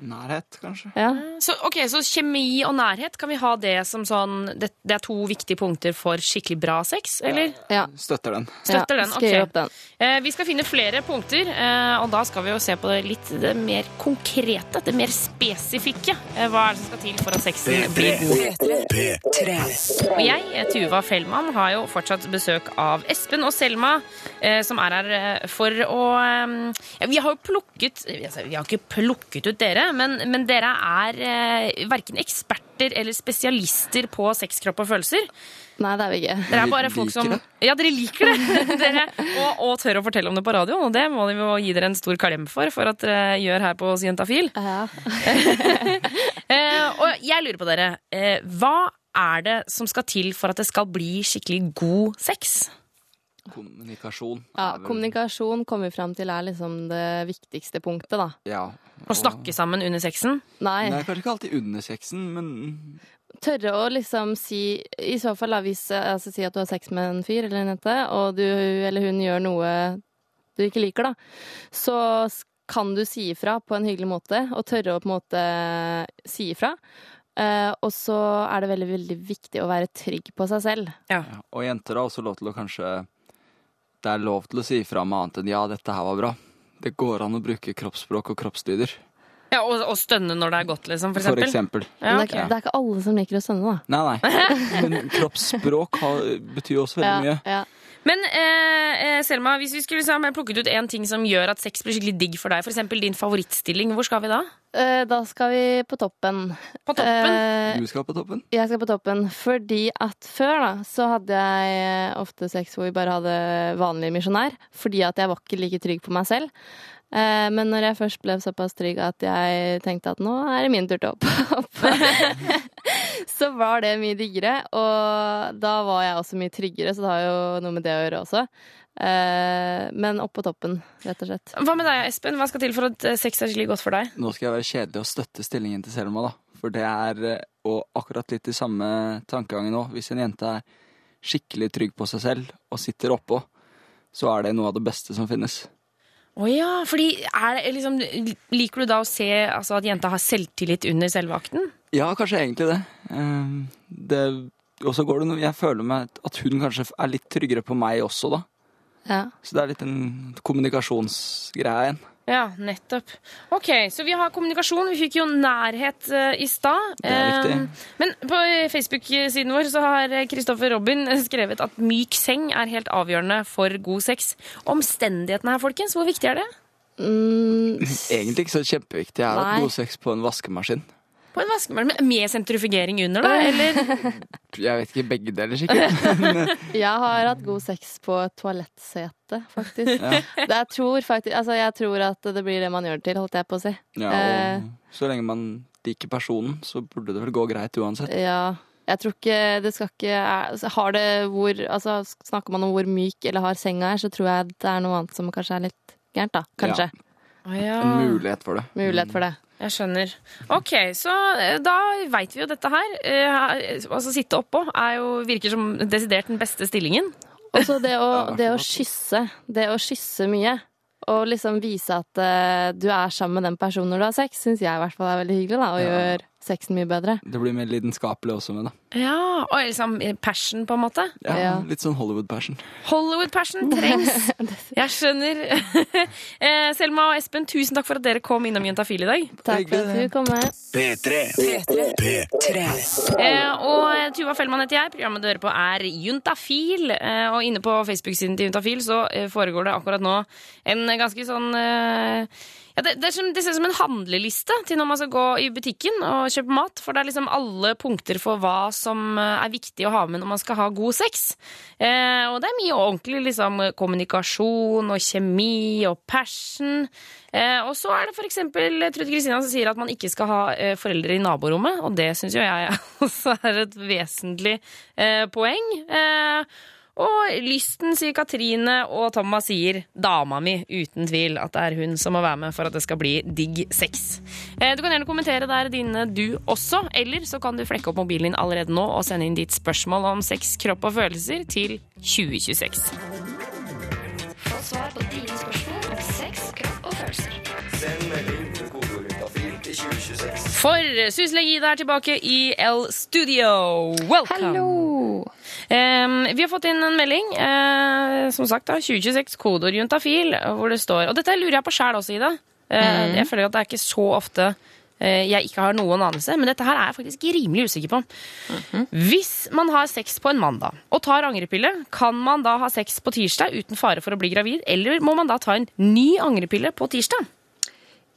Nærhet, kanskje. Ja. Så, ok, så kjemi og nærhet, kan vi ha det som sånn Det, det er to viktige punkter for skikkelig bra sex, eller? Ja. Støtter den. Støtter Ja, den, skriv ok. opp den. Eh, vi skal finne flere punkter, eh, og da skal vi jo se på det litt det mer konkrete, det mer spesifikke. Eh, hva er det som skal til for at sexen blir god? Og jeg, eh, Tuva Fellmann, har jo fortsatt besøk av Espen og Selma, eh, som er her eh, for å eh, Vi har jo plukket altså, Vi har ikke plukket ut dere, men, men dere er eh, verken eksperter eller spesialister på sex, kropp og følelser. Nei, det er vi ikke. Dere er bare folk liker som det. Ja, dere liker det! dere, og, og tør å fortelle om det på radioen, og det må vi jo gi dere en stor klem for, for at dere gjør her på Syntafil. Ja. Eh, og jeg lurer på dere, eh, hva er det som skal til for at det skal bli skikkelig god sex? Kommunikasjon. ja, vel- kommunikasjon kommer vi fram til er liksom det viktigste punktet, da. Ja. Å snakke sammen under sexen? Nei. Nei, kanskje ikke alltid under sexen, men Tørre å liksom si I så fall, da, hvis altså, Si at du har sex med en fyr eller en jente, og du eller hun gjør noe du ikke liker, da, så kan du si ifra på en hyggelig måte, og tørre å på en måte si ifra. Uh, og så er det veldig, veldig viktig å være trygg på seg selv. ja. Og jenter har også lov til å kanskje Det er lov til å si ifra med annet enn 'ja, dette her var bra'. Det går an å bruke kroppsspråk og kroppslyder, Ja, og, og stønne når det er godt, liksom, for for eksempel. eksempel. Ja, Men det, er, ikke- det er ikke alle som liker å stønne, da. Nei, nei. Men kroppsspråk har, betyr også veldig mye. ja. Men eh, eh, Selma, hvis vi skulle liksom, plukket ut en ting som gjør at sex blir skikkelig digg for deg, f.eks. din favorittstilling, hvor skal vi da? Eh, da skal vi på toppen. På toppen? Eh, Du skal på toppen. Jeg skal på toppen fordi at før da, så hadde jeg eh, ofte sex hvor vi bare hadde vanlig misjonær, fordi at jeg var ikke like trygg på meg selv. Eh, Men når jeg først ble såpass trygg at jeg tenkte at nå er det min tur til å hoppe, så var det mye diggere. Og da var jeg også mye tryggere, så det har jo noe med det å gjøre også. Eh, Men opp på toppen, rett og slett. Hva med deg, Espen? Hva skal til for at eh, sex er skikkelig godt for deg? Nå skal jeg være kjedelig og støtte stillingen til Selma, da. For det er og akkurat litt i samme tankegangen nå. Hvis en jente er skikkelig trygg på seg selv og sitter oppå, så er det noe av det beste som finnes. Å ja, fordi er liksom Liker du da å se altså, at jenta har selvtillit under selve akten? Ja, kanskje egentlig det. Eh, det og så går det noe Jeg føler meg at hun kanskje er litt tryggere på meg også, da. Ja. Så det er litt en kommunikasjonsgreie igjen. Ja, nettopp. Ok, så vi har kommunikasjon. Vi fikk jo nærhet eh, i stad. Det er. Eh, men på Facebook-siden vår så har Kristoffer Robin skrevet at myk seng er helt avgjørende for god sex. Omstendighetene her, folkens, hvor viktig er det? Mm, Egentlig ikke så kjempeviktig. Jeg har hatt god sex på en vaskemaskin. På en vaskemaskin med- med sentrifugering under, da? Eller? Jeg vet ikke begge deler, sikkert. jeg har hatt god sex på toalettsete, faktisk. Ja. Jeg tror faktisk Altså, jeg tror at det blir det man gjør det til, holdt jeg på å si. Ja, Eh. og så lenge man liker personen, så burde det vel gå greit uansett. Ja. Jeg tror ikke det skal ikke er- Har det hvor Altså, snakker man om hvor myk eller hard senga er, så tror jeg det er noe annet som kanskje er litt gærent, da. Kanskje. Å ja. En mulighet for det. Mulighet for det. Jeg skjønner. Ok, så eh, da veit vi jo dette her. Eh, altså Sitte oppå er jo, virker som desidert den beste stillingen. Og så det å, Ja, det å kysse. Det å kysse mye. Og liksom vise at eh, du er sammen med den personen når du har sex, syns jeg i hvert fall er veldig hyggelig. da, Og Ja. gjør sexen mye bedre. Det blir mer lidenskapelig også med det. Ja, og liksom passion, på en måte. Ja, Ja. Litt sånn Hollywood-passion. Hollywood-passion trengs. Jeg skjønner. Eh, Selma og Espen, tusen takk for at dere kom innom Juntafil i dag. Takk for at du kom med. P3. P3. Eh, og Tuva Fellmann heter jeg. Programmet du hører på er Juntafil. Eh, og inne på Facebook-siden til Juntafil så eh, foregår det akkurat nå en ganske sånn eh, ja, det, det, som, det ser ut som en handleliste til når man skal gå i butikken og kjøpe mat. For det er liksom alle punkter for hva som eh, er viktig å ha med når man skal ha god sex. Eh, og det er mye ordentlig liksom, kommunikasjon og kjemi og passion. Eh, og så er det eksempel Trude Kristina som sier at man ikke skal ha eh, foreldre i naborommet. Og det syns jo jeg også er et vesentlig eh, poeng. Eh, og lysten, sier Katrine, og Thomas sier dama mi, uten tvil. At det er hun som må være med for at det skal bli digg sex. Eh, Du kan gjerne kommentere der dine du også, eller så kan du flekke opp mobilen din allerede nå og sende inn ditt spørsmål om sex, kropp og følelser til 2026. Få svar på dine spørsmål om sex, kropp og følelser. For Suslege Ida er tilbake i L Studio. Welcome! Hallo! Vi har fått inn en melding, eh, som sagt da, 2026, kodeord juntafil, hvor det står Og dette lurer jeg på sjæl også, Ida. Eh, Jeg føler at det er ikke så ofte eh, jeg ikke har noen anelse, men dette her er jeg faktisk rimelig usikker på. Hvis man har sex på en mandag og tar angrepille, kan man da ha sex på tirsdag uten fare for å bli gravid, eller må man da ta en ny angrepille på tirsdag?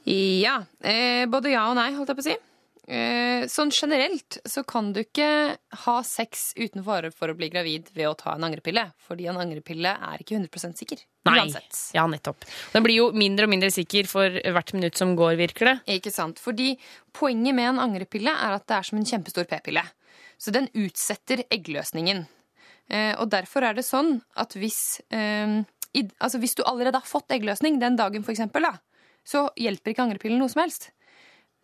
Ja. Eh, både ja og nei, holdt jeg på å si. Eh, sånn generelt så kan du ikke ha sex uten fare for å bli gravid ved å ta en angrepille. Fordi en angrepille er ikke 100 sikker. Uansett. Ja, nettopp. Den blir jo mindre og mindre sikker for hvert minutt som går, virker det. Ikke sant? Fordi poenget med en angrepille er at det er som en kjempestor p-pille. Så den utsetter eggløsningen. Eh, og derfor er det sånn at hvis, eh, i, altså hvis du allerede har fått eggløsning den dagen, for eksempel, da, så hjelper ikke angrepillen noe som helst.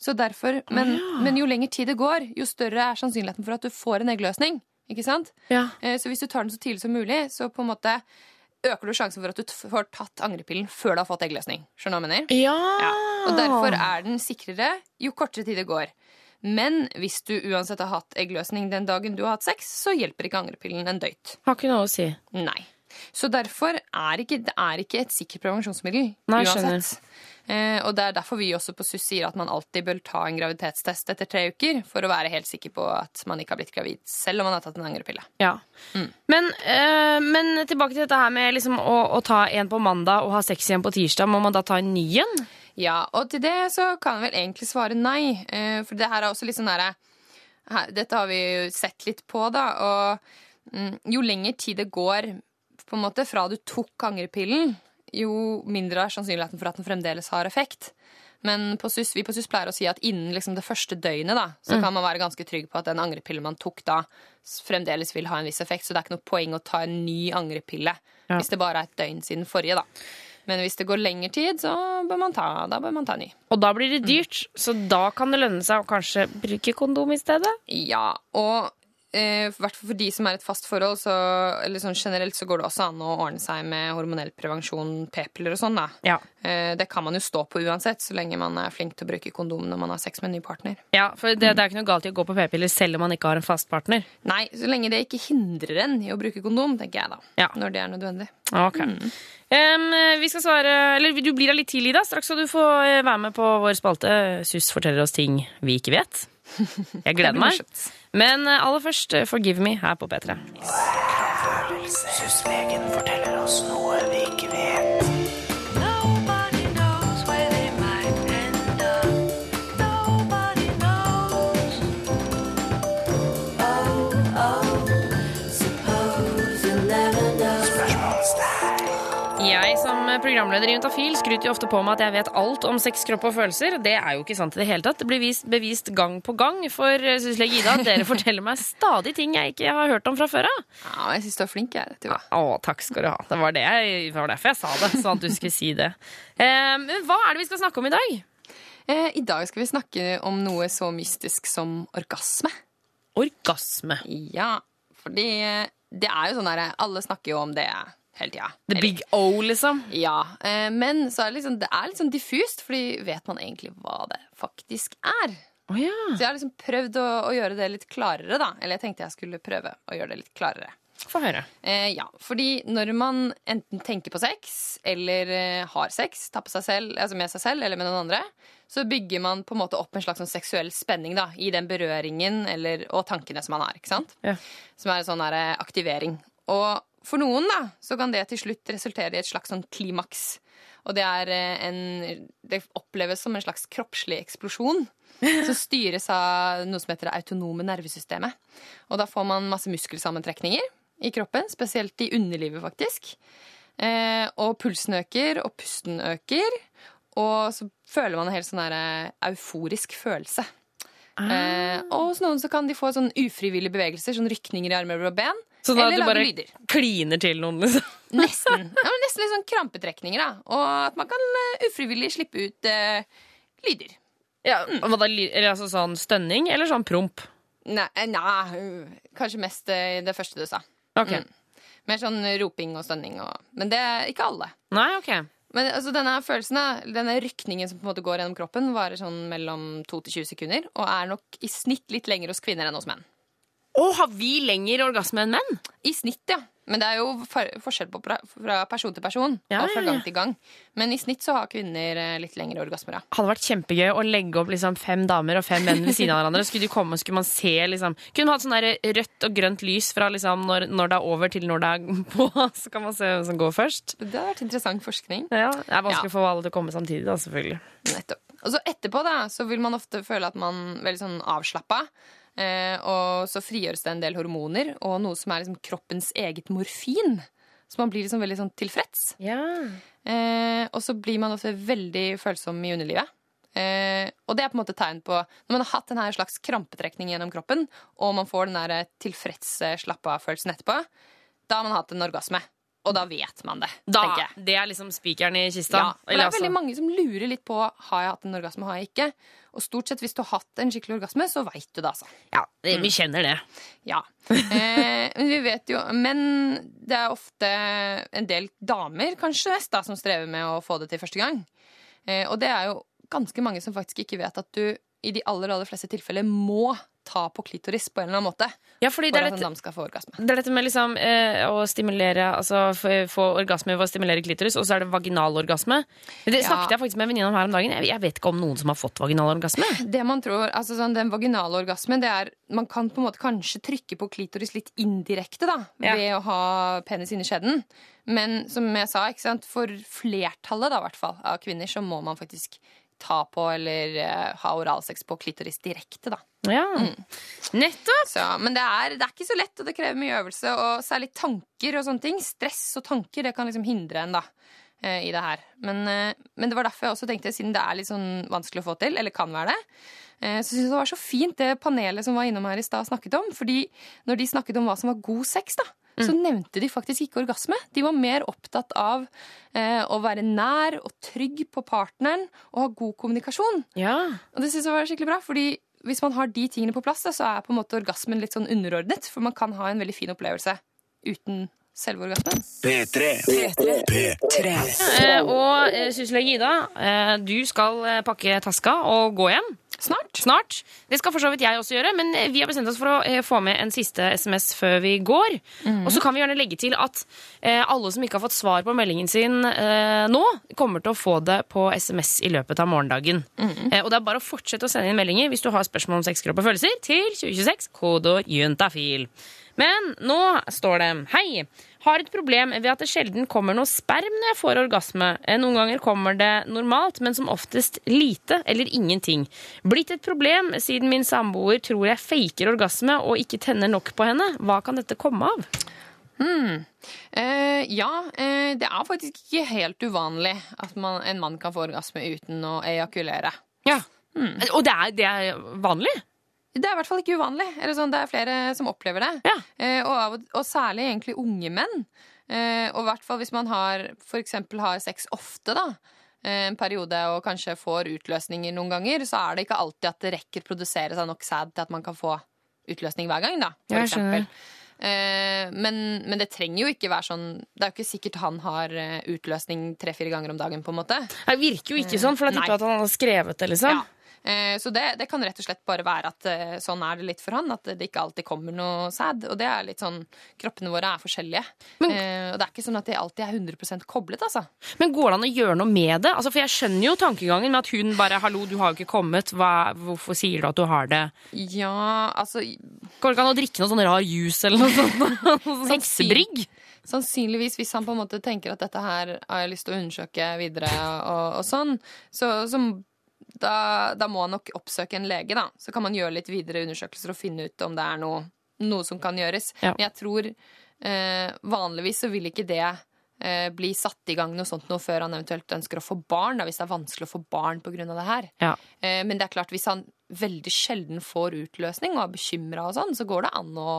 Så derfor, men, men jo lenger tid det går, jo større er sannsynligheten for at du får en eggløsning. Ikke sant? Ja. Eh, Så hvis du tar den så tidlig som mulig, så på en måte øker du sjansen for at du får tatt angrepillen før du har fått eggløsning. Skjønner du hva jeg mener? Ja. Ja. Og derfor er den sikrere jo kortere tid det går. Men hvis du uansett har hatt eggløsning den dagen du har hatt sex, så hjelper ikke angrepillen en døyt. Har ikke noe å si. Nei. Så derfor er ikke, det er ikke et sikkert prevensjonsmiddel. Nei, uansett. Eh, og det er derfor vi også på SUS sier at man alltid bør ta en graviditetstest etter tre uker for å være helt sikker på at man ikke har blitt gravid, selv om man har tatt en angrepille. Ja. Men, eh, men tilbake til dette her med liksom å, å ta en på mandag og ha sex igjen på tirsdag. Må man da ta en ny en? Ja, og til det så kan jeg vel egentlig svare nei. eh, For det her er også litt sånn derre Dette har vi jo sett litt på, da. Og mm, jo lenger tid det går på en måte fra du tok angrepillen, jo mindre er sannsynligheten for at den fremdeles har effekt. Men på SUS, vi på SUS pleier å si at innen liksom det første døgnet da, så kan man være ganske trygg på at den angrepillen man tok da, fremdeles vil ha en viss effekt. Så det er ikke noe poeng å ta en ny angrepille Ja. hvis det bare er et døgn siden forrige. da. Men hvis det går lengre tid, så bør man ta, da bør man ta ny. Og da blir det dyrt, så da kan det lønne seg å kanskje bruke kondom i stedet? Ja, og i hvert fall for de som er i et fast forhold, så, eller sånn generelt, så går det også an å ordne seg med hormonell prevensjon, p-piller og sånn, da. Ja. Eh, det kan man jo stå på uansett, så lenge man er flink til å bruke kondom når man har sex med en ny partner. Ja, for det, det er ikke noe galt i å gå på p-piller selv om man ikke har en fast partner. Nei, så lenge det ikke hindrer en i å bruke kondom, tenker jeg da. Ja. Når det er nødvendig. Ok. Em, vi skal svare Eller du blir her litt tidlig, da. Straks skal du få eh, være med på vår spalte. SUS forteller oss ting vi ikke vet. Jeg gleder meg. Men eh, aller først eh, Forgive Me her på P3. Syslegen forteller oss noe vi ikke programleder i Juntafil skryter jo ofte på meg at jeg vet alt om sex, kropp og følelser. Det er jo ikke sant i det hele tatt. Det blir vist, bevist gang på gang. For eh, Gida, Ida, dere forteller meg stadig ting jeg ikke har hørt om fra før av. Ja, jeg syns du er flink, jeg. Ja, Å, takk skal du ha. Det var, det jeg, det var derfor jeg sa det. Sånn at du skulle si det. Eh, Men hva er det vi skal snakke om i dag? Eh, I dag skal vi snakke om noe så mystisk som orgasme. Orgasme. Ja, fordi det er jo sånn her Alle snakker jo om det hele tida. The big O, liksom. Ja, eh, men så er det, liksom, det er litt sånn diffust, fordi vet man egentlig hva det faktisk er? Å ja. Så jeg har liksom prøvd å, å gjøre det litt klarere, da. Eller jeg tenkte jeg skulle prøve å gjøre det litt klarere. Få høre. Eh, ja, fordi når man enten tenker på sex eller eh, har sex, tar på seg selv, altså med seg selv eller med noen andre, så bygger man på en måte opp en slags sånn seksuell spenning da, i den berøringen eller, og tankene som man har. ikke sant? Ja. Som er en sånn der, eh, aktivering. Og for noen da, så kan det til slutt resultere i et slags sånn klimaks. Og det, er eh, en, det oppleves som en slags kroppslig eksplosjon. Som styres av noe som heter det autonome nervesystemet. Og da får man masse muskelsammentrekninger i kroppen, spesielt i underlivet, faktisk. Eh, og pulsen øker, og pusten øker. Og så føler man en helt sånn der, eh, euforisk følelse. Eh, og hos noen så kan de få sånn ufrivillige bevegelser, sånn rykninger i armer og ben. Sånn at du bare lyder. kliner til noen, liksom. Nesten. Ja, men nesten litt sånn krampetrekninger, da. Og at man kan eh, ufrivillig slippe ut uh, lyder. Ja, hva da, eller altså sånn stønning eller sånn promp? Nei, eh, nei øh, kanskje mest det første du sa. Ok. Mm. Mer sånn roping og stønning og Men det er ikke alle. Nei, ok. Men altså, denne følelsen, denne rykningen som på en måte går gjennom kroppen, varer sånn mellom 2 til 20 sekunder, og er nok i snitt litt lenger hos kvinner enn hos menn. Å, har vi lengre orgasme enn menn? I snitt, ja. Men det er jo for forskjell på fra person til person Ja, og fra gang til gang. Men i snitt så har kvinner eh, litt lengre orgasmer. Hadde vært kjempegøy å legge opp liksom fem damer og fem menn ved siden av hverandre. Skulle de komme, skulle man se liksom Kunne man hatt sånn rødt og grønt lys fra liksom når, når det er over til når det er på, så kan man se hvem som går først. Det har vært interessant forskning. Ja, Det er vanskelig Ja. få alle til å komme samtidig, da, selvfølgelig. Nettopp. Og så etterpå da, så vil man ofte føle at man er veldig sånn avslappa. Eh, og så frigjøres det en del hormoner og noe som er liksom kroppens eget morfin. Så man blir liksom veldig sånn tilfreds. Eh, og så blir man også veldig følsom i underlivet. Eh, og det er på en måte tegn på Når man har hatt en slags krampetrekning gjennom kroppen, og man får den der tilfredse av-følelsen etterpå, da har man hatt en orgasme. Og da vet man det. Da, det er liksom spikeren i kista. Ja, for det er veldig altså- mange som lurer litt på har jeg hatt en orgasme, har jeg ikke. Og stort sett hvis du har hatt en skikkelig orgasme, så veit du det, altså. Ja, det- vi kjenner det. Ja. Eh, vi vet jo Men det er ofte en del damer, kanskje mest, da, som strever med å få det til første gang. Eh, og det er jo ganske mange som faktisk ikke vet at du i de aller, aller fleste tilfeller må ta på klitoris på en eller annen måte. Ja, fordi det er dette- orgasme. Det er dette med liksom, eh, å stimulere Altså få, orgasme ved å stimulere klitoris, og så er det vaginalorgasme. Det Ja. snakket jeg faktisk med en venninne om her om dagen. Jeg, jeg vet ikke om noen som har fått vaginalorgasme. Det man tror, altså sånn, Den vaginale orgasmen, det er Man kan på en måte kanskje trykke på klitoris litt indirekte da, Ja. ved å ha penis inni skjeden. Men som jeg sa, for flertallet da, hvert fall, av kvinner så må man faktisk ta på eller eh, ha oralsex på klitoris direkte. da. Ja, nettopp! Så, men det er, det er ikke så lett, og det krever mye øvelse. Og særlig tanker og sånne ting. Stress og tanker det kan liksom hindre en da, i det her. Men, eh, men det var derfor jeg også tenkte, siden det er litt sånn vanskelig å få til, eller kan være det, eh, så syns jeg det var så fint det panelet som var innom her i stad, snakket om. Fordi når de snakket om hva som var god sex, da, så nevnte de faktisk ikke orgasme. De var mer opptatt av eh, å være nær og trygg på partneren og ha god kommunikasjon. Ja. Og det synes jeg var skikkelig bra, fordi hvis man har de tingene på plass, da, så er på en måte orgasmen litt sånn underordnet. For man kan ha en veldig fin opplevelse uten selve orgasmen. P3. P3. Eh, og eh, syslege Ida, eh, du skal eh, pakke taska og gå hjem. Snart. Snart. Det skal for så vidt jeg også gjøre, men eh, vi har bestemt oss for å eh, få med en siste SMS før vi går. Og så kan vi gjerne legge til at eh, alle som ikke har fått svar på meldingen sin eh, nå, kommer til å få det på SMS i løpet av morgendagen. Eh, og det er bare å fortsette å sende inn meldinger hvis du har spørsmål om sexkropp og følelser, til 2026, kodeord juntafil. Men nå står det Hei! Har et problem ved at det sjelden kommer noe sperm når jeg får orgasme. Eh, Noen ganger kommer det normalt, men som oftest lite eller ingenting. Blitt et problem siden min samboer tror jeg faker orgasme og ikke tenner nok på henne. Hva kan dette komme av? Eh, ja, eh, det er faktisk ikke helt uvanlig at man, en mann kan få orgasme uten å ejakulere. Ja. Og det er, det er vanlig? Det er i hvert fall ikke uvanlig. Eller sånn, det er flere som opplever det. Ja. Eh, og, og, og særlig egentlig unge menn. Eh, og i hvert fall hvis man har, for har sex ofte, da. eh, En periode og kanskje får utløsninger noen ganger, så er det ikke alltid at det rekker produsere seg nok sæd til at man kan få utløsning hver gang, da. For eksempel. Eh, men, men det trenger jo ikke være sånn Det er jo ikke sikkert han har eh, utløsning tre-fire ganger om dagen, på en måte. Det virker jo ikke sånn, for da er ikke at han har skrevet det, liksom. Ja. Eh, så det, det kan rett og slett bare være at eh, sånn er det litt for han. At det ikke alltid kommer noe sæd. Og det er litt sånn Kroppene våre er forskjellige. Men, og det er ikke sånn at de alltid er 100% koblet, altså. Men går det an å gjøre noe med det? Altså, for jeg skjønner jo tankegangen med at hun bare 'hallo, du har jo ikke kommet', Hva, hvorfor sier du at du har det? Ja, altså Går det ikke an å drikke noe sånn rar juice eller noe sånt? Sånn heksebrygg? Sannsynligvis, hvis han på en måte tenker at dette her har jeg lyst til å undersøke videre, og, og sånn, så, så da, da må han nok oppsøke en lege, da. Så kan man gjøre litt videre undersøkelser og finne ut om det er noe, noe som kan gjøres. Ja. Men jeg tror eh, vanligvis så vil ikke det eh, bli satt i gang noe sånt noe før han eventuelt ønsker å få barn, da, hvis det er vanskelig å få barn pga. det her. Ja. Eh, men det er klart, hvis han veldig sjelden får utløsning og er bekymra og sånn, så går det an å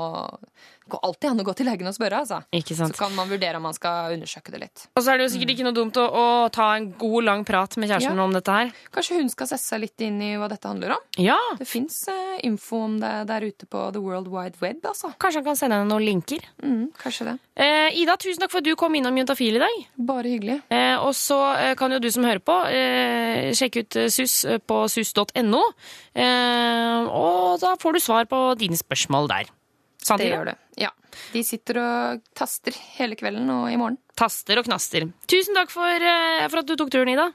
går alltid an å gå til legen og spørre, altså. Ikke sant. Så kan man vurdere om man skal undersøke det litt. Og så er det jo sikkert ikke noe dumt å, å ta en god, lang prat med kjæresten Ja. om dette her. Kanskje hun skal sette seg litt inn i hva dette handler om? Ja, Det fins info om det der ute på the world wide web, altså. Kanskje han kan sende henne noen linker. Mm, kanskje det. Eh, Ida, tusen takk for at du kom innom Juntafil i dag. Bare hyggelig. Eh, og så eh, kan jo du som hører på, eh, sjekke ut eh, SUS eh, på sus.no. Eh, og da får du svar på dine spørsmål der. Sant, Det gjør det. Ja. De sitter og taster hele kvelden og i morgen. Taster og knaster. Tusen takk for, eh, for at du tok turen, Ida.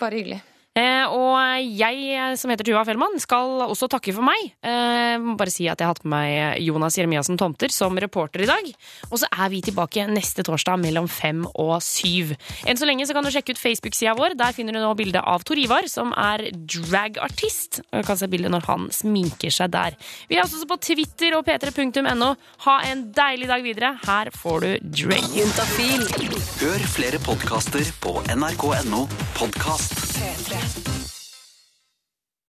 Bare hyggelig. Eh, og jeg, eh, som heter Tuva Fellmann, skal også takke for meg. Jeg må bare si at jeg har hatt med meg Jonas Jeremiassen Tomter som reporter i dag. Og så er vi tilbake neste torsdag mellom fem og syv. Enn så lenge så kan du sjekke ut Facebook-sida vår. Der finner du nå bilde av Tor Ivar, som er dragartist. Du kan se bildet når han sminker seg der. Vi er også på Twitter og p3.no. Ha en deilig dag videre. Her får du Drake. Hør flere podkaster på nrk.no podkast. P3.